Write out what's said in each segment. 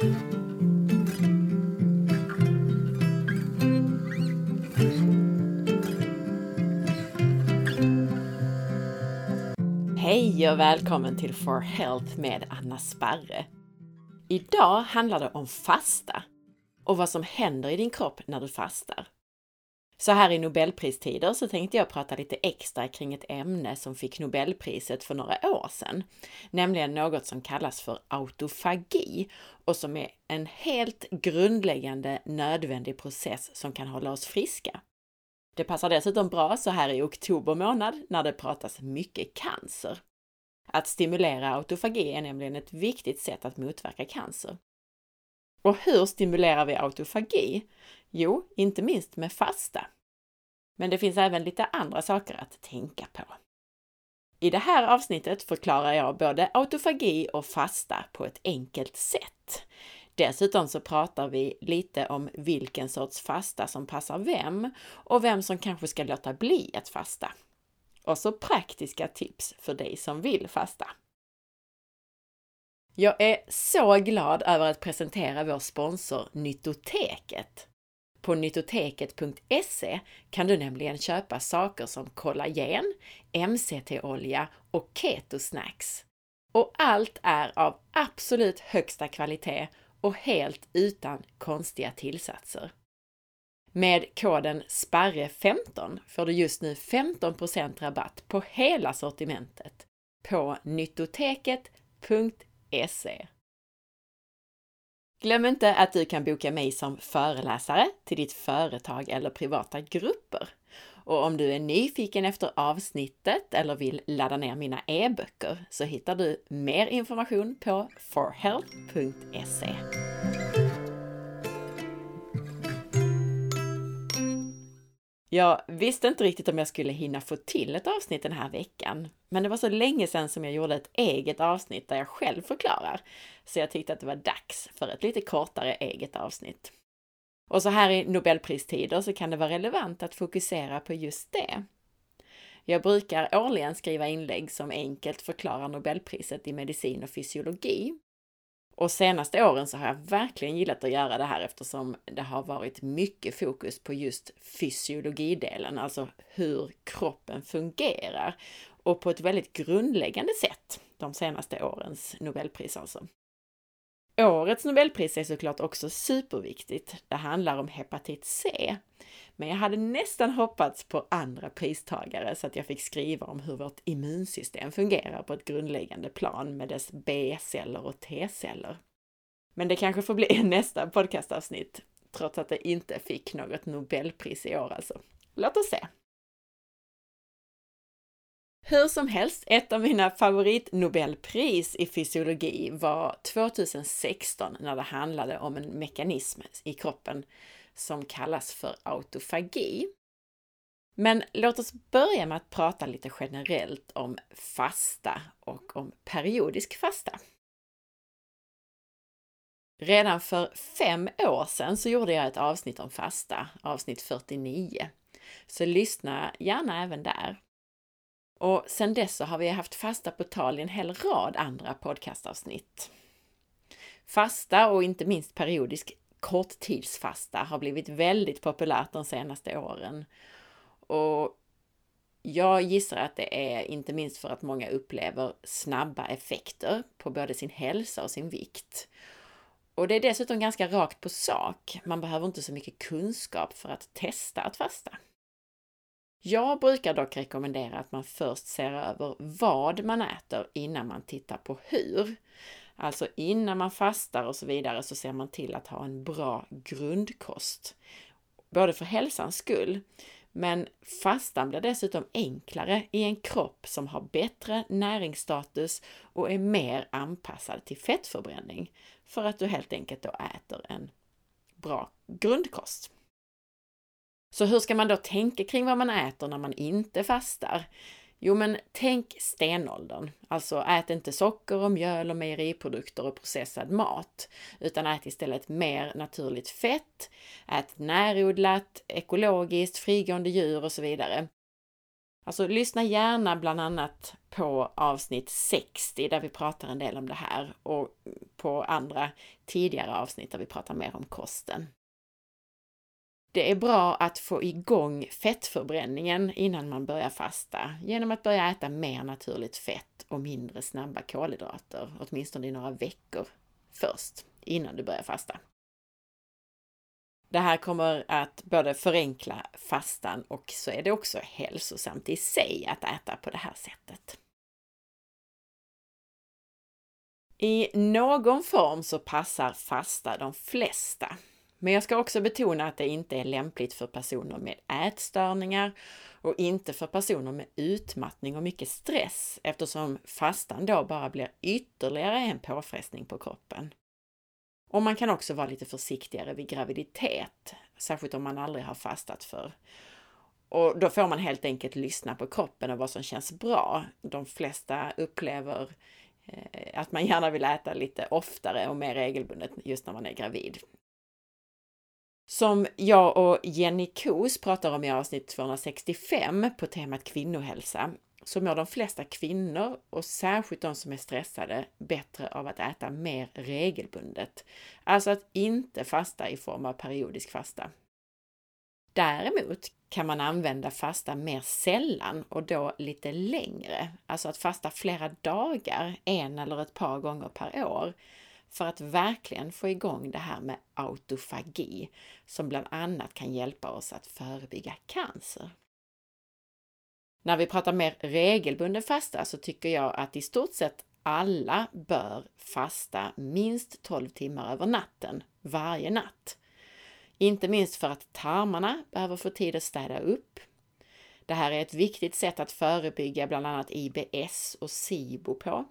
Hej och välkommen till For Health med Anna Sparre. Idag handlar det om fasta och vad som händer i din kropp när du fastar. Så här i Nobelpristider så tänkte jag prata lite extra kring ett ämne som fick Nobelpriset för några år sedan, nämligen något som kallas för autofagi och som är en helt grundläggande nödvändig process som kan hålla oss friska. Det passar dessutom bra så här i oktober månad när det pratas mycket cancer. Att stimulera autofagi är nämligen ett viktigt sätt att motverka cancer. Och hur stimulerar vi autofagi? Jo, inte minst med fasta. Men det finns även lite andra saker att tänka på. I det här avsnittet förklarar jag både autofagi och fasta på ett enkelt sätt. Dessutom så pratar vi lite om vilken sorts fasta som passar vem och vem som kanske ska låta bli att fasta. Och så praktiska tips för dig som vill fasta. Jag är så glad över att presentera vår sponsor Nyttoteket. På nyttoteket.se kan du nämligen köpa saker som kollagen, MCT-olja och ketosnacks. Och allt är av absolut högsta kvalitet och helt utan konstiga tillsatser. Med koden SPARRE15 får du just nu 15% rabatt på hela sortimentet på nyttoteket.se. Glöm inte att du kan boka mig som föreläsare till ditt företag eller privata grupper. Och om du är nyfiken efter avsnittet eller vill ladda ner mina e-böcker så hittar du mer information på forhealth.se. Jag visste inte riktigt om jag skulle hinna få till ett avsnitt den här veckan, men det var så länge sedan som jag gjorde ett eget avsnitt där jag själv förklarar, så jag tyckte att det var dags för ett lite kortare eget avsnitt. Och så här i Nobelpristider så kan det vara relevant att fokusera på just det. Jag brukar årligen skriva inlägg som enkelt förklarar Nobelpriset i medicin och fysiologi och senaste åren så har jag verkligen gillat att göra det här eftersom det har varit mycket fokus på just fysiologidelen, alltså hur kroppen fungerar och på ett väldigt grundläggande sätt de senaste årens Nobelpris alltså. Årets Nobelpris är såklart också superviktigt. Det handlar om hepatit C. Men jag hade nästan hoppats på andra pristagare så att jag fick skriva om hur vårt immunsystem fungerar på ett grundläggande plan med dess B-celler och T-celler. Men det kanske får bli nästa podcastavsnitt, trots att det inte fick något Nobelpris i år alltså. Låt oss se! Hur som helst, ett av mina favoritnobelpris i fysiologi var 2016 när det handlade om en mekanism i kroppen som kallas för autofagi. Men låt oss börja med att prata lite generellt om fasta och om periodisk fasta. Redan för fem år sedan så gjorde jag ett avsnitt om fasta, avsnitt 49. Så lyssna gärna även där. Och sedan dess så har vi haft fasta på tal i en hel rad andra podcastavsnitt. Fasta och inte minst periodisk korttidsfasta har blivit väldigt populärt de senaste åren. Och jag gissar att det är inte minst för att många upplever snabba effekter på både sin hälsa och sin vikt. Och det är dessutom ganska rakt på sak. Man behöver inte så mycket kunskap för att testa att fasta. Jag brukar dock rekommendera att man först ser över vad man äter innan man tittar på hur. Alltså innan man fastar och så vidare så ser man till att ha en bra grundkost. Både för hälsans skull, men fastan blir dessutom enklare i en kropp som har bättre näringsstatus och är mer anpassad till fettförbränning för att du helt enkelt då äter en bra grundkost. Så hur ska man då tänka kring vad man äter när man inte fastar? Jo, men tänk stenåldern. Alltså ät inte socker och mjöl och mejeriprodukter och processad mat, utan ät istället mer naturligt fett, ät närodlat, ekologiskt, frigående djur och så vidare. Alltså lyssna gärna bland annat på avsnitt 60 där vi pratar en del om det här och på andra tidigare avsnitt där vi pratar mer om kosten. Det är bra att få igång fettförbränningen innan man börjar fasta genom att börja äta mer naturligt fett och mindre snabba kolhydrater, åtminstone i några veckor först, innan du börjar fasta. Det här kommer att både förenkla fastan och så är det också hälsosamt i sig att äta på det här sättet. I någon form så passar fasta de flesta. Men jag ska också betona att det inte är lämpligt för personer med ätstörningar och inte för personer med utmattning och mycket stress eftersom fastan då bara blir ytterligare en påfrestning på kroppen. Och man kan också vara lite försiktigare vid graviditet, särskilt om man aldrig har fastat för. Och då får man helt enkelt lyssna på kroppen och vad som känns bra. De flesta upplever eh, att man gärna vill äta lite oftare och mer regelbundet just när man är gravid. Som jag och Jenny Kos pratar om i avsnitt 265 på temat kvinnohälsa så mår de flesta kvinnor och särskilt de som är stressade bättre av att äta mer regelbundet. Alltså att inte fasta i form av periodisk fasta. Däremot kan man använda fasta mer sällan och då lite längre. Alltså att fasta flera dagar, en eller ett par gånger per år för att verkligen få igång det här med autofagi som bland annat kan hjälpa oss att förebygga cancer. När vi pratar mer regelbunden fasta så tycker jag att i stort sett alla bör fasta minst 12 timmar över natten, varje natt. Inte minst för att tarmarna behöver få tid att städa upp. Det här är ett viktigt sätt att förebygga bland annat IBS och SIBO på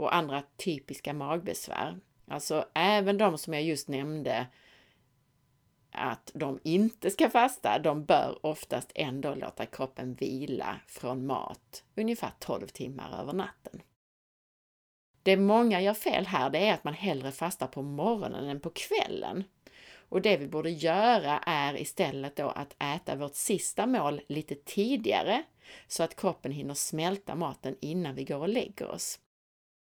och andra typiska magbesvär. Alltså även de som jag just nämnde att de inte ska fasta, de bör oftast ändå låta kroppen vila från mat ungefär 12 timmar över natten. Det många gör fel här, det är att man hellre fastar på morgonen än på kvällen. Och det vi borde göra är istället då att äta vårt sista mål lite tidigare så att kroppen hinner smälta maten innan vi går och lägger oss.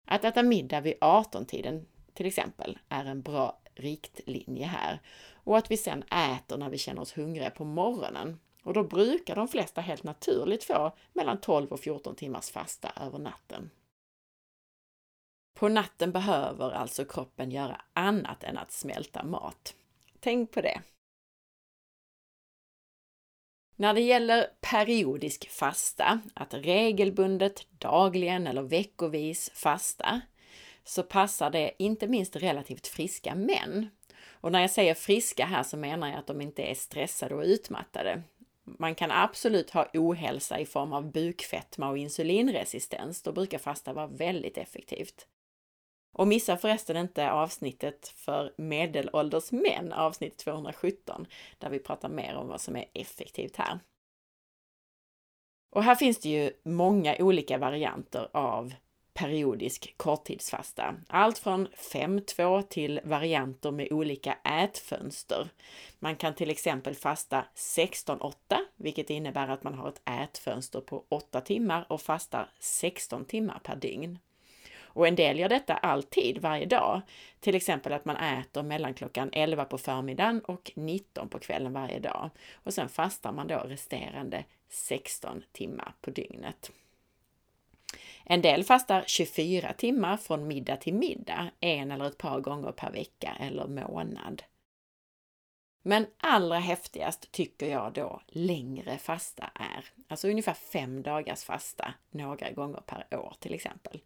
Att äta middag vid 18-tiden till exempel är en bra riktlinje här och att vi sen äter när vi känner oss hungriga på morgonen. Och då brukar de flesta helt naturligt få mellan 12 och 14 timmars fasta över natten. På natten behöver alltså kroppen göra annat än att smälta mat. Tänk på det! När det gäller periodisk fasta, att regelbundet dagligen eller veckovis fasta, så passar det inte minst relativt friska män och när jag säger friska här så menar jag att de inte är stressade och utmattade. Man kan absolut ha ohälsa i form av bukfetma och insulinresistens. Då brukar fasta vara väldigt effektivt. Och missa förresten inte avsnittet för medelålders män, avsnitt 217, där vi pratar mer om vad som är effektivt här. Och här finns det ju många olika varianter av periodisk korttidsfasta. Allt från 5-2 till varianter med olika ätfönster. Man kan till exempel fasta 16-8, vilket innebär att man har ett ätfönster på 8 timmar och fastar 16 timmar per dygn. Och en del gör detta alltid, varje dag. Till exempel att man äter mellan klockan 11 på förmiddagen och 19 på kvällen varje dag. Och sen fastar man då resterande 16 timmar på dygnet. En del fastar 24 timmar från middag till middag, en eller ett par gånger per vecka eller månad. Men allra häftigast tycker jag då längre fasta är, alltså ungefär fem dagars fasta några gånger per år till exempel.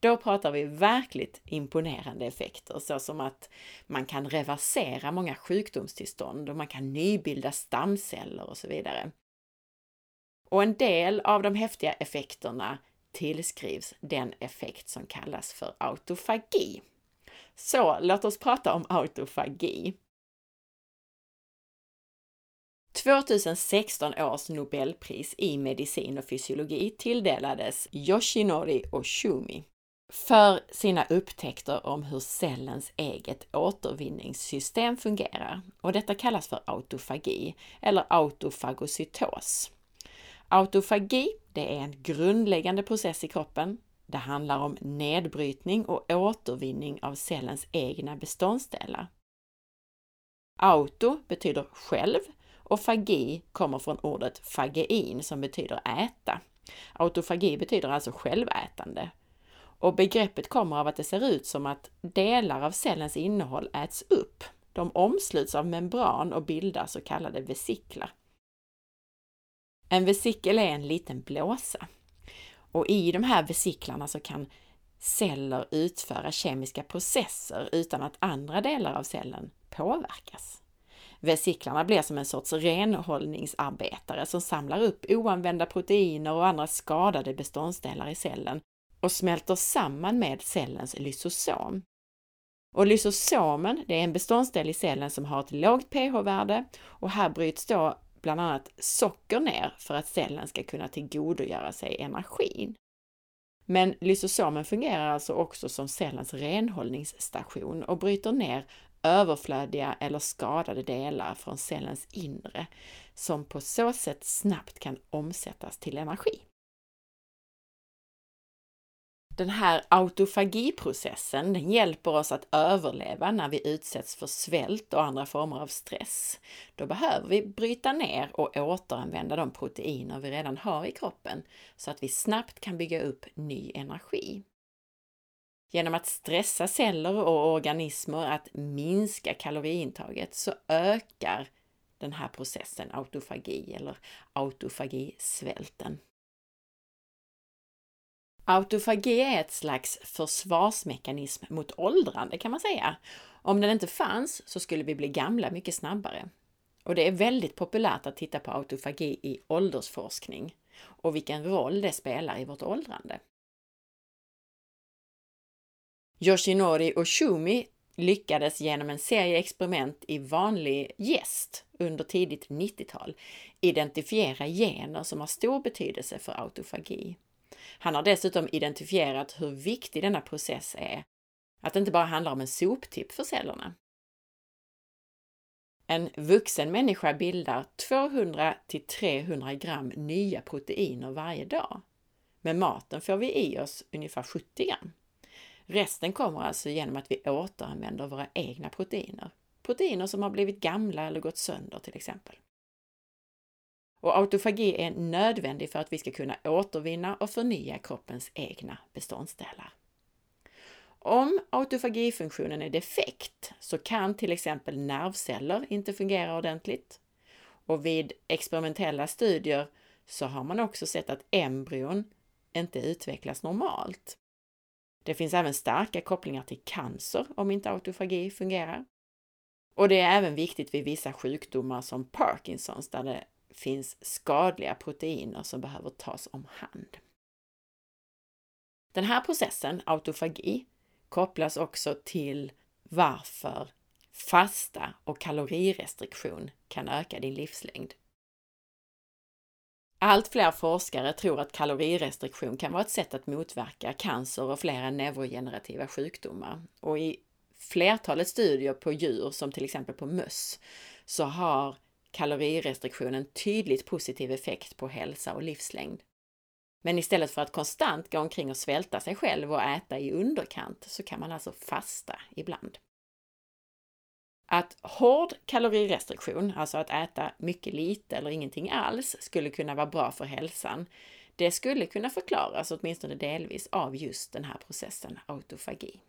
Då pratar vi verkligt imponerande effekter såsom att man kan reversera många sjukdomstillstånd och man kan nybilda stamceller och så vidare. Och en del av de häftiga effekterna tillskrivs den effekt som kallas för autofagi. Så låt oss prata om autofagi. 2016 års Nobelpris i medicin och fysiologi tilldelades Yoshinori Oshumi för sina upptäckter om hur cellens eget återvinningssystem fungerar. Och detta kallas för autofagi eller autofagocytos. Autofagi, det är en grundläggande process i kroppen. Det handlar om nedbrytning och återvinning av cellens egna beståndsdelar. Auto betyder själv och fagi kommer från ordet fagein som betyder äta. Autofagi betyder alltså självätande. Och begreppet kommer av att det ser ut som att delar av cellens innehåll äts upp. De omsluts av membran och bildar så kallade vesiklar. En vesikel är en liten blåsa. Och i de här vesiklarna så kan celler utföra kemiska processer utan att andra delar av cellen påverkas. Vesiklarna blir som en sorts renhållningsarbetare som samlar upp oanvända proteiner och andra skadade beståndsdelar i cellen och smälter samman med cellens lysosom. Och lysosomen, det är en beståndsdel i cellen som har ett lågt pH-värde och här bryts då bland annat socker ner för att cellen ska kunna tillgodogöra sig energin. Men lysosomen fungerar alltså också som cellens renhållningsstation och bryter ner överflödiga eller skadade delar från cellens inre som på så sätt snabbt kan omsättas till energi. Den här autofagiprocessen den hjälper oss att överleva när vi utsätts för svält och andra former av stress. Då behöver vi bryta ner och återanvända de proteiner vi redan har i kroppen så att vi snabbt kan bygga upp ny energi. Genom att stressa celler och organismer att minska kaloriintaget så ökar den här processen autofagi eller autofagisvälten. Autofagi är ett slags försvarsmekanism mot åldrande kan man säga. Om den inte fanns så skulle vi bli gamla mycket snabbare. Och det är väldigt populärt att titta på autofagi i åldersforskning och vilken roll det spelar i vårt åldrande. Yoshinori Oshumi lyckades genom en serie experiment i vanlig gäst under tidigt 90-tal identifiera gener som har stor betydelse för autofagi. Han har dessutom identifierat hur viktig denna process är, att det inte bara handlar om en soptipp för cellerna. En vuxen människa bildar 200 till 300 gram nya proteiner varje dag. Med maten får vi i oss ungefär 70 gram. Resten kommer alltså genom att vi återanvänder våra egna proteiner. Proteiner som har blivit gamla eller gått sönder till exempel. Och autofagi är nödvändig för att vi ska kunna återvinna och förnya kroppens egna beståndsdelar. Om autofagifunktionen är defekt så kan till exempel nervceller inte fungera ordentligt. Och vid experimentella studier så har man också sett att embryon inte utvecklas normalt. Det finns även starka kopplingar till cancer om inte autofagi fungerar. Och det är även viktigt vid vissa sjukdomar som Parkinsons där det finns skadliga proteiner som behöver tas om hand. Den här processen, autofagi, kopplas också till varför fasta och kalorirestriktion kan öka din livslängd. Allt fler forskare tror att kalorirestriktion kan vara ett sätt att motverka cancer och flera neurogenerativa sjukdomar. Och i flertalet studier på djur, som till exempel på möss, så har kalorirestriktion en tydligt positiv effekt på hälsa och livslängd. Men istället för att konstant gå omkring och svälta sig själv och äta i underkant så kan man alltså fasta ibland. Att hård kalorirestriktion, alltså att äta mycket lite eller ingenting alls, skulle kunna vara bra för hälsan, det skulle kunna förklaras åtminstone delvis av just den här processen autofagi.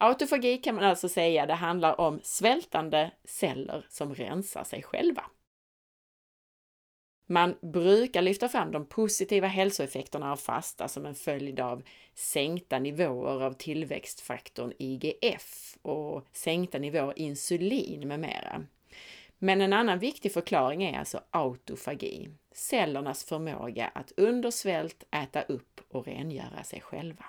Autofagi kan man alltså säga det handlar om svältande celler som rensar sig själva. Man brukar lyfta fram de positiva hälsoeffekterna av fasta som en följd av sänkta nivåer av tillväxtfaktorn IGF och sänkta nivåer insulin med mera. Men en annan viktig förklaring är alltså autofagi, cellernas förmåga att under svält äta upp och rengöra sig själva.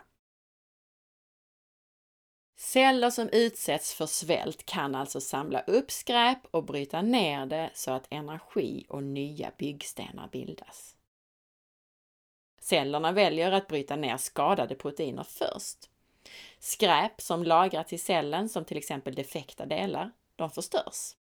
Celler som utsätts för svält kan alltså samla upp skräp och bryta ner det så att energi och nya byggstenar bildas. Cellerna väljer att bryta ner skadade proteiner först. Skräp som lagrats i cellen, som till exempel defekta delar, de förstörs.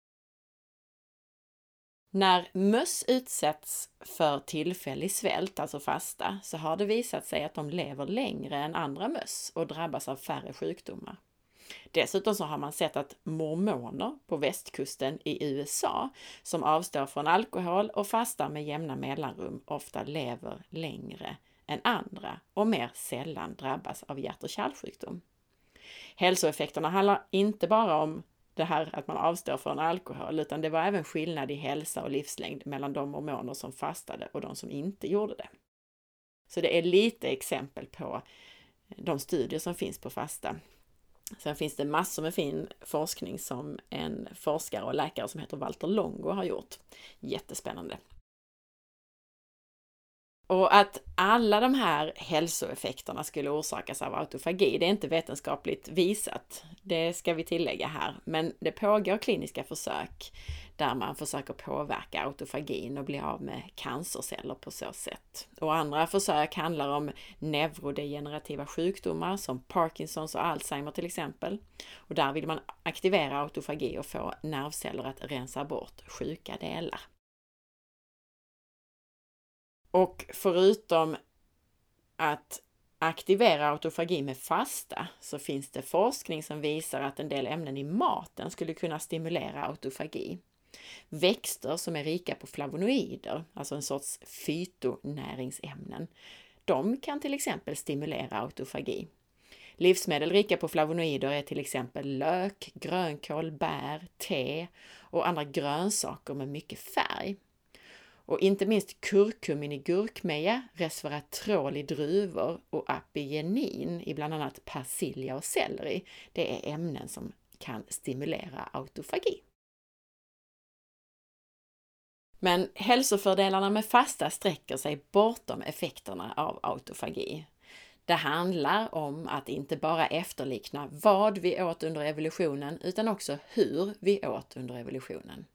När möss utsätts för tillfällig svält, alltså fasta, så har det visat sig att de lever längre än andra möss och drabbas av färre sjukdomar. Dessutom så har man sett att mormoner på västkusten i USA som avstår från alkohol och fastar med jämna mellanrum ofta lever längre än andra och mer sällan drabbas av hjärt och kärlsjukdom. Hälsoeffekterna handlar inte bara om det här att man avstår från alkohol, utan det var även skillnad i hälsa och livslängd mellan de mormoner som fastade och de som inte gjorde det. Så det är lite exempel på de studier som finns på fasta. Sen finns det massor med fin forskning som en forskare och läkare som heter Walter Longo har gjort. Jättespännande. Och att alla de här hälsoeffekterna skulle orsakas av autofagi, det är inte vetenskapligt visat. Det ska vi tillägga här. Men det pågår kliniska försök där man försöker påverka autofagin och bli av med cancerceller på så sätt. Och andra försök handlar om neurodegenerativa sjukdomar som Parkinsons och Alzheimer till exempel. Och där vill man aktivera autofagi och få nervceller att rensa bort sjuka delar. Och förutom att aktivera autofagi med fasta så finns det forskning som visar att en del ämnen i maten skulle kunna stimulera autofagi. Växter som är rika på flavonoider, alltså en sorts fytonäringsämnen, de kan till exempel stimulera autofagi. Livsmedel rika på flavonoider är till exempel lök, grönkål, bär, te och andra grönsaker med mycket färg. Och inte minst kurkumin i gurkmeja, resveratrol i druvor och apigenin i bland annat persilja och selleri. Det är ämnen som kan stimulera autofagi. Men hälsofördelarna med fasta sträcker sig bortom effekterna av autofagi. Det handlar om att inte bara efterlikna vad vi åt under evolutionen utan också hur vi åt under evolutionen.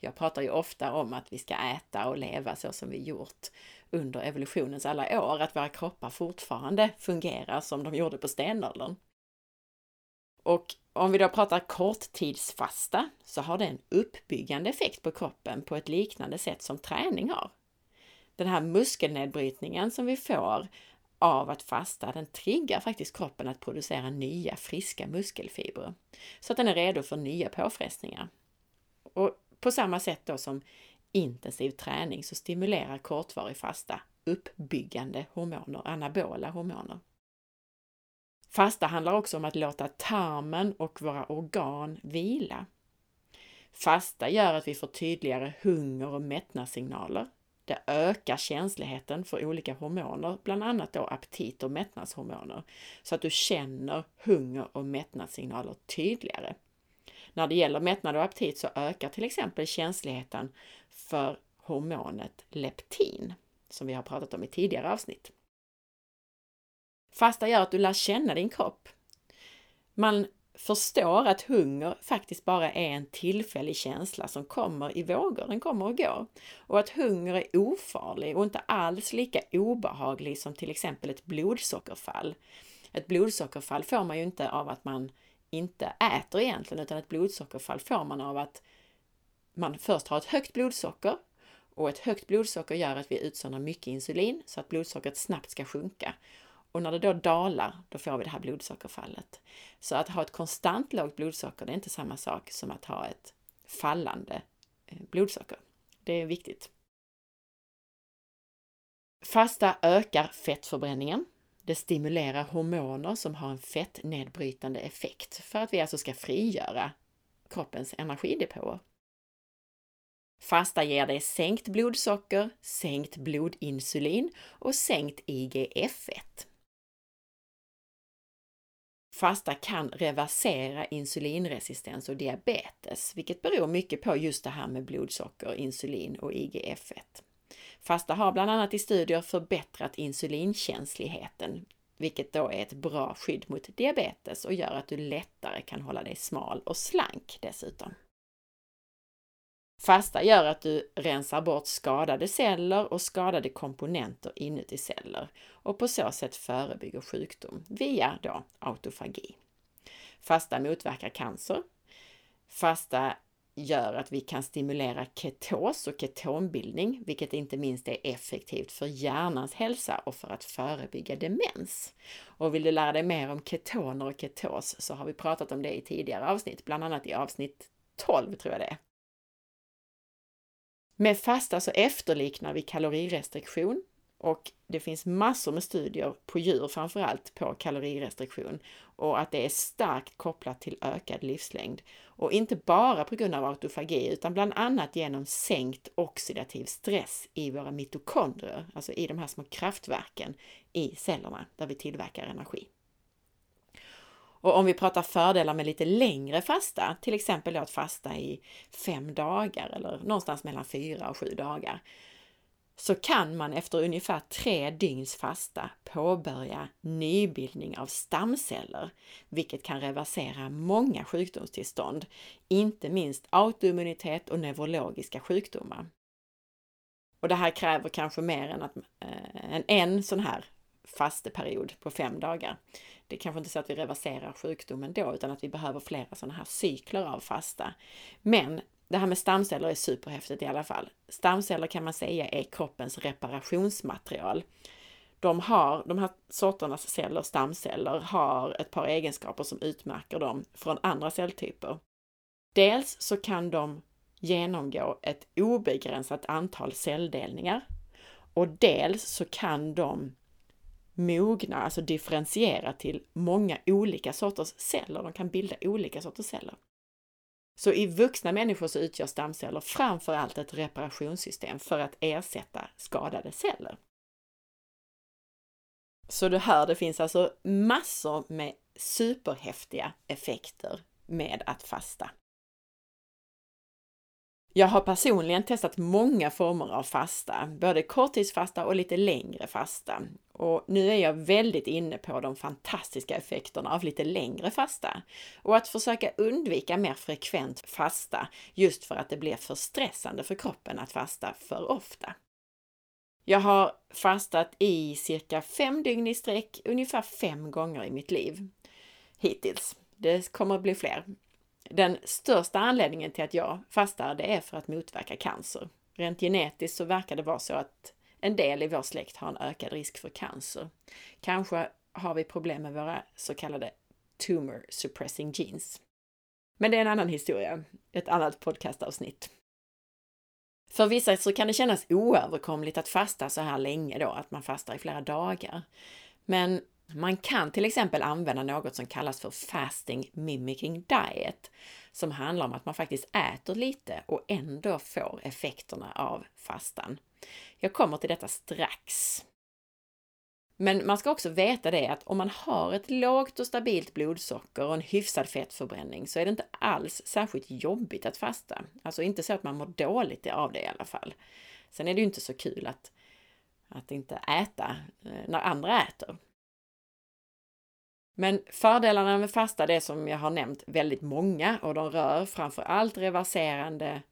Jag pratar ju ofta om att vi ska äta och leva så som vi gjort under evolutionens alla år, att våra kroppar fortfarande fungerar som de gjorde på stenåldern. Och om vi då pratar korttidsfasta så har det en uppbyggande effekt på kroppen på ett liknande sätt som träning har. Den här muskelnedbrytningen som vi får av att fasta, den triggar faktiskt kroppen att producera nya friska muskelfibrer så att den är redo för nya påfrestningar. Och på samma sätt då som intensiv träning så stimulerar kortvarig fasta uppbyggande hormoner, anabola hormoner. Fasta handlar också om att låta tarmen och våra organ vila. Fasta gör att vi får tydligare hunger och mättnadssignaler. Det ökar känsligheten för olika hormoner, bland annat då aptit och mättnadshormoner, så att du känner hunger och mättnadssignaler tydligare. När det gäller mättnad och aptit så ökar till exempel känsligheten för hormonet leptin, som vi har pratat om i tidigare avsnitt. Fasta gör att du lär känna din kropp. Man förstår att hunger faktiskt bara är en tillfällig känsla som kommer i vågor, den kommer och går. Och att hunger är ofarlig och inte alls lika obehaglig som till exempel ett blodsockerfall. Ett blodsockerfall får man ju inte av att man inte äter egentligen, utan ett blodsockerfall får man av att man först har ett högt blodsocker och ett högt blodsocker gör att vi utsöndrar mycket insulin så att blodsockret snabbt ska sjunka. Och när det då dalar, då får vi det här blodsockerfallet. Så att ha ett konstant lågt blodsocker, det är inte samma sak som att ha ett fallande eh, blodsocker. Det är viktigt. Fasta ökar fettförbränningen det stimulerar hormoner som har en fettnedbrytande effekt för att vi alltså ska frigöra kroppens energidepåer. Fasta ger dig sänkt blodsocker, sänkt blodinsulin och sänkt IGF-1. Fasta kan reversera insulinresistens och diabetes, vilket beror mycket på just det här med blodsocker, insulin och IGF-1. Fasta har bland annat i studier förbättrat insulinkänsligheten, vilket då är ett bra skydd mot diabetes och gör att du lättare kan hålla dig smal och slank dessutom. Fasta gör att du rensar bort skadade celler och skadade komponenter inuti celler och på så sätt förebygger sjukdom via då autofagi. Fasta motverkar cancer. Fasta gör att vi kan stimulera ketos och ketonbildning, vilket inte minst är effektivt för hjärnans hälsa och för att förebygga demens. Och vill du lära dig mer om ketoner och ketos så har vi pratat om det i tidigare avsnitt, bland annat i avsnitt 12 tror jag det är. Med fasta så efterliknar vi kalorirestriktion och det finns massor med studier på djur framförallt på kalorirestriktion och att det är starkt kopplat till ökad livslängd. Och inte bara på grund av autofagi utan bland annat genom sänkt oxidativ stress i våra mitokondrier, alltså i de här små kraftverken i cellerna där vi tillverkar energi. Och om vi pratar fördelar med lite längre fasta, till exempel att fasta i fem dagar eller någonstans mellan fyra och sju dagar, så kan man efter ungefär tre dygns fasta påbörja nybildning av stamceller, vilket kan reversera många sjukdomstillstånd, inte minst autoimmunitet och neurologiska sjukdomar. Och det här kräver kanske mer än, att, äh, än en sån här fasteperiod på fem dagar. Det är kanske inte så att vi reverserar sjukdomen då, utan att vi behöver flera sådana här cykler av fasta. Men det här med stamceller är superhäftigt i alla fall. Stamceller kan man säga är kroppens reparationsmaterial. De, har, de här sorternas celler, stamceller, har ett par egenskaper som utmärker dem från andra celltyper. Dels så kan de genomgå ett obegränsat antal celldelningar och dels så kan de mogna, alltså differentiera till många olika sorters celler. De kan bilda olika sorters celler. Så i vuxna människor så utgör stamceller framför allt ett reparationssystem för att ersätta skadade celler. Så du hör, det finns alltså massor med superhäftiga effekter med att fasta. Jag har personligen testat många former av fasta, både korttidsfasta och lite längre fasta. Och nu är jag väldigt inne på de fantastiska effekterna av lite längre fasta och att försöka undvika mer frekvent fasta just för att det blir för stressande för kroppen att fasta för ofta. Jag har fastat i cirka fem dygn i sträck ungefär fem gånger i mitt liv hittills. Det kommer att bli fler. Den största anledningen till att jag fastar, det är för att motverka cancer. Rent genetiskt så verkar det vara så att en del i vår släkt har en ökad risk för cancer. Kanske har vi problem med våra så kallade tumor suppressing genes. Men det är en annan historia, ett annat podcastavsnitt. För vissa så kan det kännas oöverkomligt att fasta så här länge då, att man fastar i flera dagar. Men man kan till exempel använda något som kallas för fasting mimicking diet, som handlar om att man faktiskt äter lite och ändå får effekterna av fastan. Jag kommer till detta strax. Men man ska också veta det att om man har ett lågt och stabilt blodsocker och en hyfsad fettförbränning så är det inte alls särskilt jobbigt att fasta. Alltså inte så att man mår dåligt av det i alla fall. Sen är det ju inte så kul att, att inte äta eh, när andra äter. Men fördelarna med fasta det är som jag har nämnt väldigt många och de rör framför allt reverserande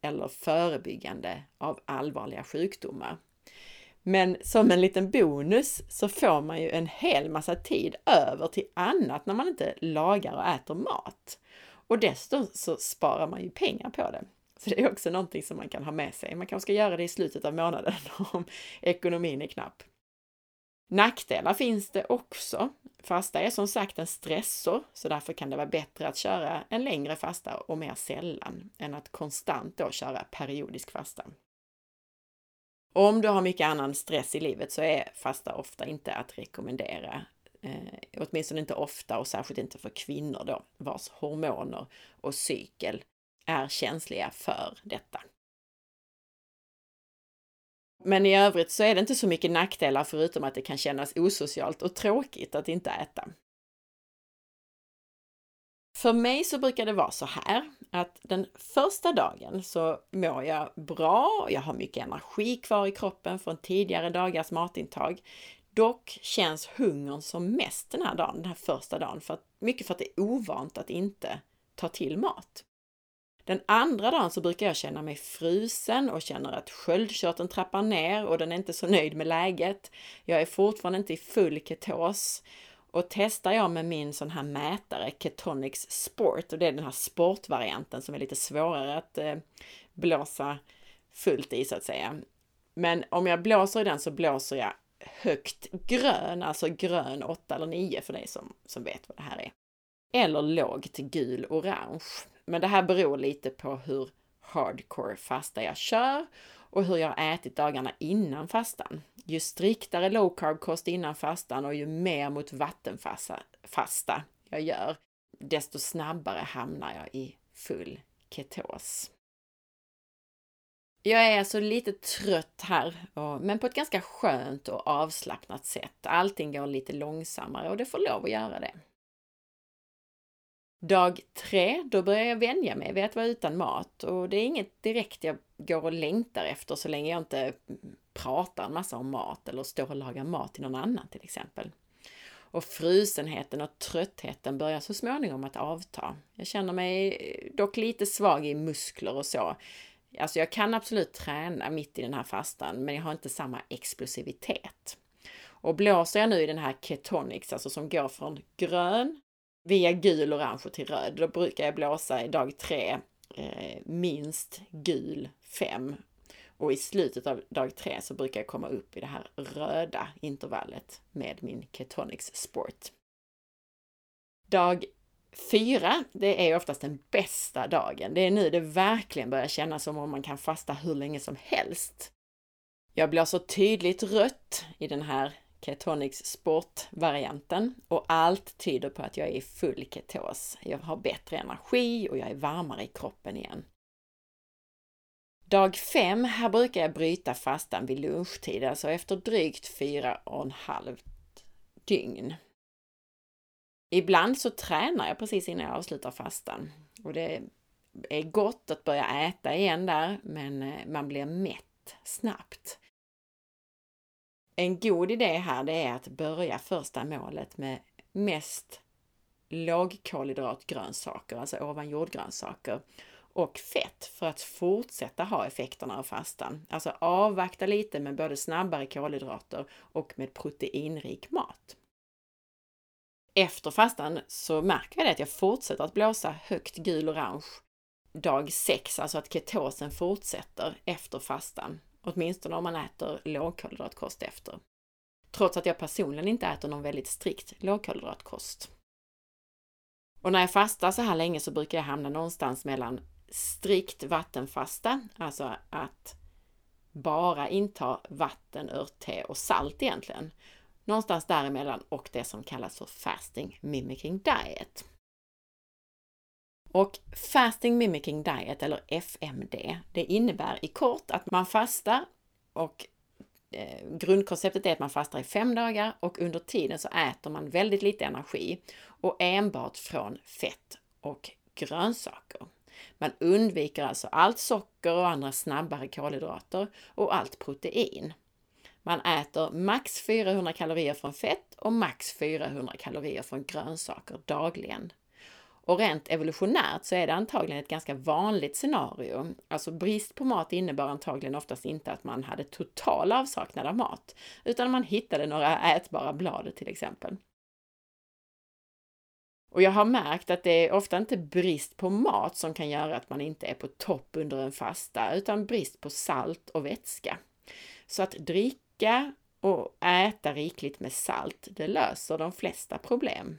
eller förebyggande av allvarliga sjukdomar. Men som en liten bonus så får man ju en hel massa tid över till annat när man inte lagar och äter mat. Och dessutom så sparar man ju pengar på det. Så det är också någonting som man kan ha med sig. Man kanske ska göra det i slutet av månaden om ekonomin är knapp. Nackdelar finns det också. Fasta är som sagt en stressor, så därför kan det vara bättre att köra en längre fasta och mer sällan än att konstant då köra periodisk fasta. Om du har mycket annan stress i livet så är fasta ofta inte att rekommendera. Eh, åtminstone inte ofta och särskilt inte för kvinnor då, vars hormoner och cykel är känsliga för detta. Men i övrigt så är det inte så mycket nackdelar förutom att det kan kännas osocialt och tråkigt att inte äta. För mig så brukar det vara så här att den första dagen så mår jag bra, jag har mycket energi kvar i kroppen från tidigare dagars matintag. Dock känns hungern som mest den här dagen, den här första dagen, för att, mycket för att det är ovant att inte ta till mat. Den andra dagen så brukar jag känna mig frusen och känner att sköldkörteln trappar ner och den är inte så nöjd med läget. Jag är fortfarande inte i full ketos Och testar jag med min sån här mätare, Ketonix Sport, och det är den här sportvarianten som är lite svårare att eh, blåsa fullt i så att säga. Men om jag blåser i den så blåser jag högt grön, alltså grön 8 eller 9 för dig som, som vet vad det här är. Eller lågt gul-orange. Men det här beror lite på hur hardcore fasta jag kör och hur jag har ätit dagarna innan fastan. Ju striktare low carb kost innan fastan och ju mer mot vattenfasta jag gör, desto snabbare hamnar jag i full ketos. Jag är alltså lite trött här, men på ett ganska skönt och avslappnat sätt. Allting går lite långsammare och det får lov att göra det. Dag tre, då börjar jag vänja mig vid att vara utan mat och det är inget direkt jag går och längtar efter så länge jag inte pratar en massa om mat eller står och lagar mat till någon annan till exempel. Och frusenheten och tröttheten börjar så småningom att avta. Jag känner mig eh, dock lite svag i muskler och så. Alltså jag kan absolut träna mitt i den här fastan, men jag har inte samma explosivitet. Och blåser jag nu i den här ketonics, alltså som går från grön via gul, orange till röd, då brukar jag blåsa i dag tre eh, minst gul 5 och i slutet av dag tre så brukar jag komma upp i det här röda intervallet med min ketonics Sport. Dag fyra, det är oftast den bästa dagen. Det är nu det verkligen börjar kännas som om man kan fasta hur länge som helst. Jag blir så tydligt rött i den här Ketonics Sport-varianten och allt tyder på att jag är i full ketos. Jag har bättre energi och jag är varmare i kroppen igen. Dag 5, här brukar jag bryta fastan vid lunchtid, alltså efter drygt fyra och en halv dygn. Ibland så tränar jag precis innan jag avslutar fastan och det är gott att börja äta igen där, men eh, man blir mätt snabbt. En god idé här det är att börja första målet med mest lågkolhydratgrönsaker, alltså ovan jordgrönsaker och fett för att fortsätta ha effekterna av fastan. Alltså avvakta lite med både snabbare kolhydrater och med proteinrik mat. Efter fastan så märker jag det att jag fortsätter att blåsa högt gul-orange dag 6, alltså att ketosen fortsätter efter fastan. Åtminstone om man äter lågkolhydratkost efter. Trots att jag personligen inte äter någon väldigt strikt lågkolhydratkost. Och när jag fastar så här länge så brukar jag hamna någonstans mellan strikt vattenfasta, alltså att bara inta vatten, örtte och salt egentligen. Någonstans däremellan och det som kallas för Fasting Mimicking Diet. Och Fasting Mimicking Diet, eller FMD, det innebär i kort att man fastar och eh, grundkonceptet är att man fastar i fem dagar och under tiden så äter man väldigt lite energi och enbart från fett och grönsaker. Man undviker alltså allt socker och andra snabbare kolhydrater och allt protein. Man äter max 400 kalorier från fett och max 400 kalorier från grönsaker dagligen. Och rent evolutionärt så är det antagligen ett ganska vanligt scenario. Alltså brist på mat innebar antagligen oftast inte att man hade total avsaknad av mat, utan man hittade några ätbara blad till exempel. Och jag har märkt att det är ofta inte brist på mat som kan göra att man inte är på topp under en fasta, utan brist på salt och vätska. Så att dricka och äta rikligt med salt, det löser de flesta problem.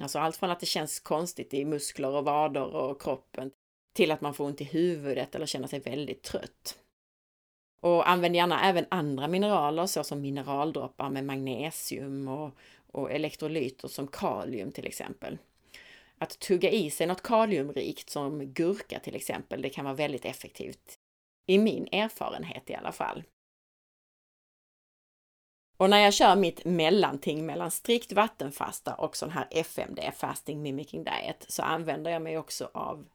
Alltså allt från att det känns konstigt i muskler och vader och kroppen till att man får ont i huvudet eller känner sig väldigt trött. Och använd gärna även andra mineraler såsom mineraldroppar med magnesium och och elektrolyter som kalium till exempel. Att tugga i sig något kaliumrikt som gurka till exempel, det kan vara väldigt effektivt. I min erfarenhet i alla fall. Och när jag kör mitt mellanting mellan strikt vattenfasta och sån här FMD, Fasting Mimicking Diet, så använder jag mig också av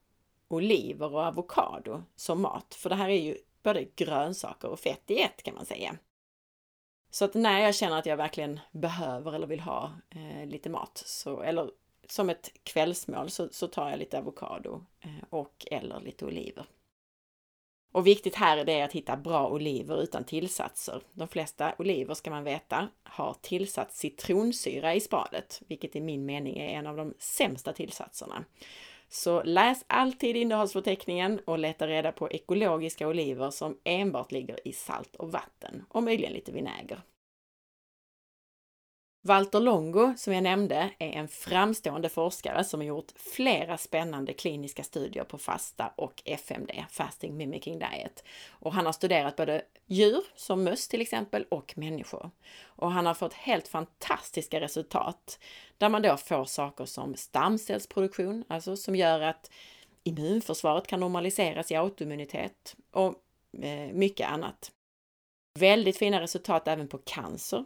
oliver och avokado som mat. För det här är ju både grönsaker och fett i ett kan man säga. Så att när jag känner att jag verkligen behöver eller vill ha eh, lite mat, så, eller som ett kvällsmål, så, så tar jag lite avokado eh, och eller lite oliver. Och viktigt här är det att hitta bra oliver utan tillsatser. De flesta oliver ska man veta har tillsatt citronsyra i spadet, vilket i min mening är en av de sämsta tillsatserna. Så läs alltid innehållsförteckningen och leta reda på ekologiska oliver som enbart ligger i salt och vatten och möjligen lite vinäger. Walter Longo, som jag nämnde, är en framstående forskare som har gjort flera spännande kliniska studier på fasta och FMD, Fasting Mimicking Diet. Och han har studerat både djur, som möss till exempel, och människor. Och han har fått helt fantastiska resultat där man då får saker som stamcellsproduktion, alltså som gör att immunförsvaret kan normaliseras i autoimmunitet och eh, mycket annat. Väldigt fina resultat även på cancer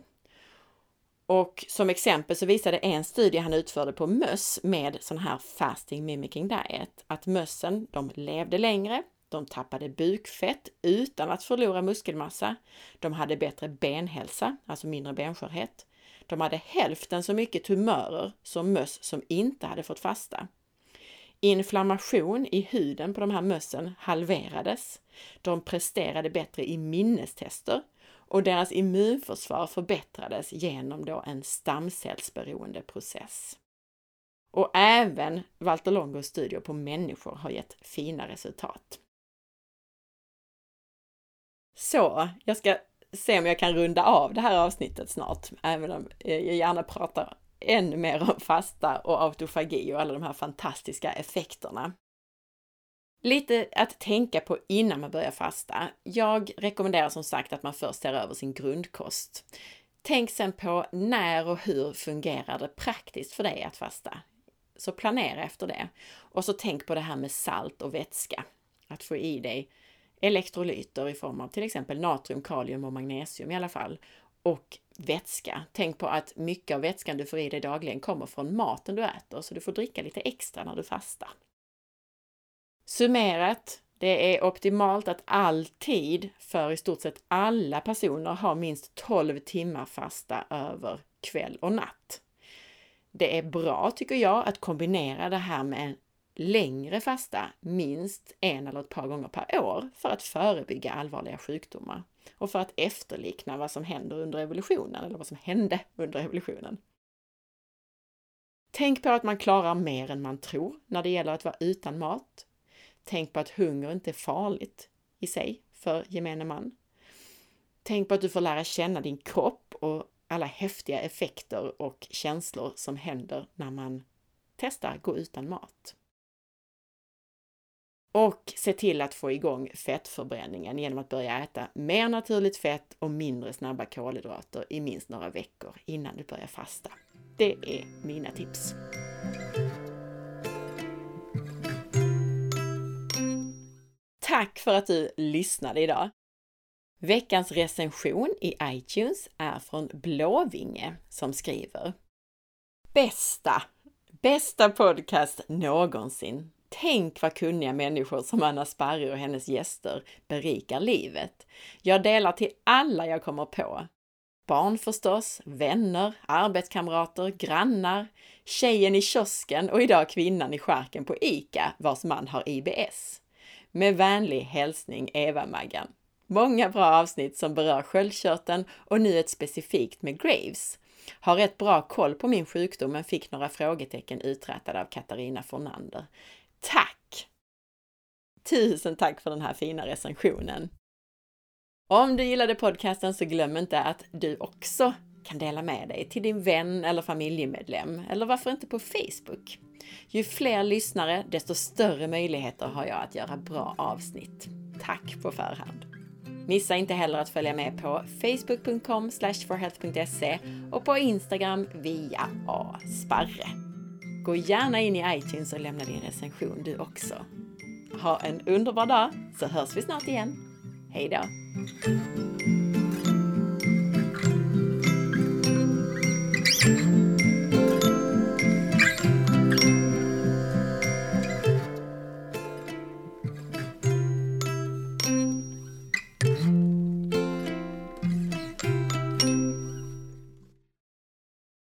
och som exempel så visade en studie han utförde på möss med sån här fasting mimicking diet att mössen, de levde längre, de tappade bukfett utan att förlora muskelmassa. De hade bättre benhälsa, alltså mindre benskörhet. De hade hälften så mycket tumörer som möss som inte hade fått fasta. Inflammation i huden på de här mössen halverades. De presterade bättre i minnestester och deras immunförsvar förbättrades genom då en stamcellsberoende process. Och även Walter Longos studier på människor har gett fina resultat. Så, jag ska se om jag kan runda av det här avsnittet snart, även om jag gärna pratar ännu mer om fasta och autofagi och alla de här fantastiska effekterna. Lite att tänka på innan man börjar fasta. Jag rekommenderar som sagt att man först ser över sin grundkost. Tänk sen på när och hur fungerar det praktiskt för dig att fasta? Så planera efter det. Och så tänk på det här med salt och vätska. Att få i dig elektrolyter i form av till exempel natrium, kalium och magnesium i alla fall. Och vätska. Tänk på att mycket av vätskan du får i dig dagligen kommer från maten du äter, så du får dricka lite extra när du fastar. Summerat, det är optimalt att alltid för i stort sett alla personer ha minst 12 timmar fasta över kväll och natt. Det är bra, tycker jag, att kombinera det här med en längre fasta, minst en eller ett par gånger per år, för att förebygga allvarliga sjukdomar och för att efterlikna vad som händer under evolutionen, eller vad som hände under evolutionen. Tänk på att man klarar mer än man tror när det gäller att vara utan mat. Tänk på att hunger inte är farligt i sig för gemene man. Tänk på att du får lära känna din kropp och alla häftiga effekter och känslor som händer när man testar gå utan mat. Och se till att få igång fettförbränningen genom att börja äta mer naturligt fett och mindre snabba kolhydrater i minst några veckor innan du börjar fasta. Det är mina tips. Tack för att du lyssnade idag! Veckans recension i iTunes är från Blåvinge som skriver Bästa! Bästa podcast någonsin! Tänk vad kunniga människor som Anna Sparre och hennes gäster berikar livet. Jag delar till alla jag kommer på. Barn förstås, vänner, arbetskamrater, grannar, tjejen i kiosken och idag kvinnan i skärken på ICA vars man har IBS. Med vänlig hälsning Eva-Maggan. Många bra avsnitt som berör sköldkörteln och nu ett specifikt med Graves. Har rätt bra koll på min sjukdom men fick några frågetecken uträtade av Katarina Fornander. Tack! Tusen tack för den här fina recensionen! Om du gillade podcasten så glöm inte att du också kan dela med dig till din vän eller familjemedlem eller varför inte på Facebook. Ju fler lyssnare, desto större möjligheter har jag att göra bra avsnitt. Tack på förhand! Missa inte heller att följa med på facebook.com forhealth.se och på Instagram via asparre. Gå gärna in i iTunes och lämna din recension du också. Ha en underbar dag så hörs vi snart igen. Hejdå!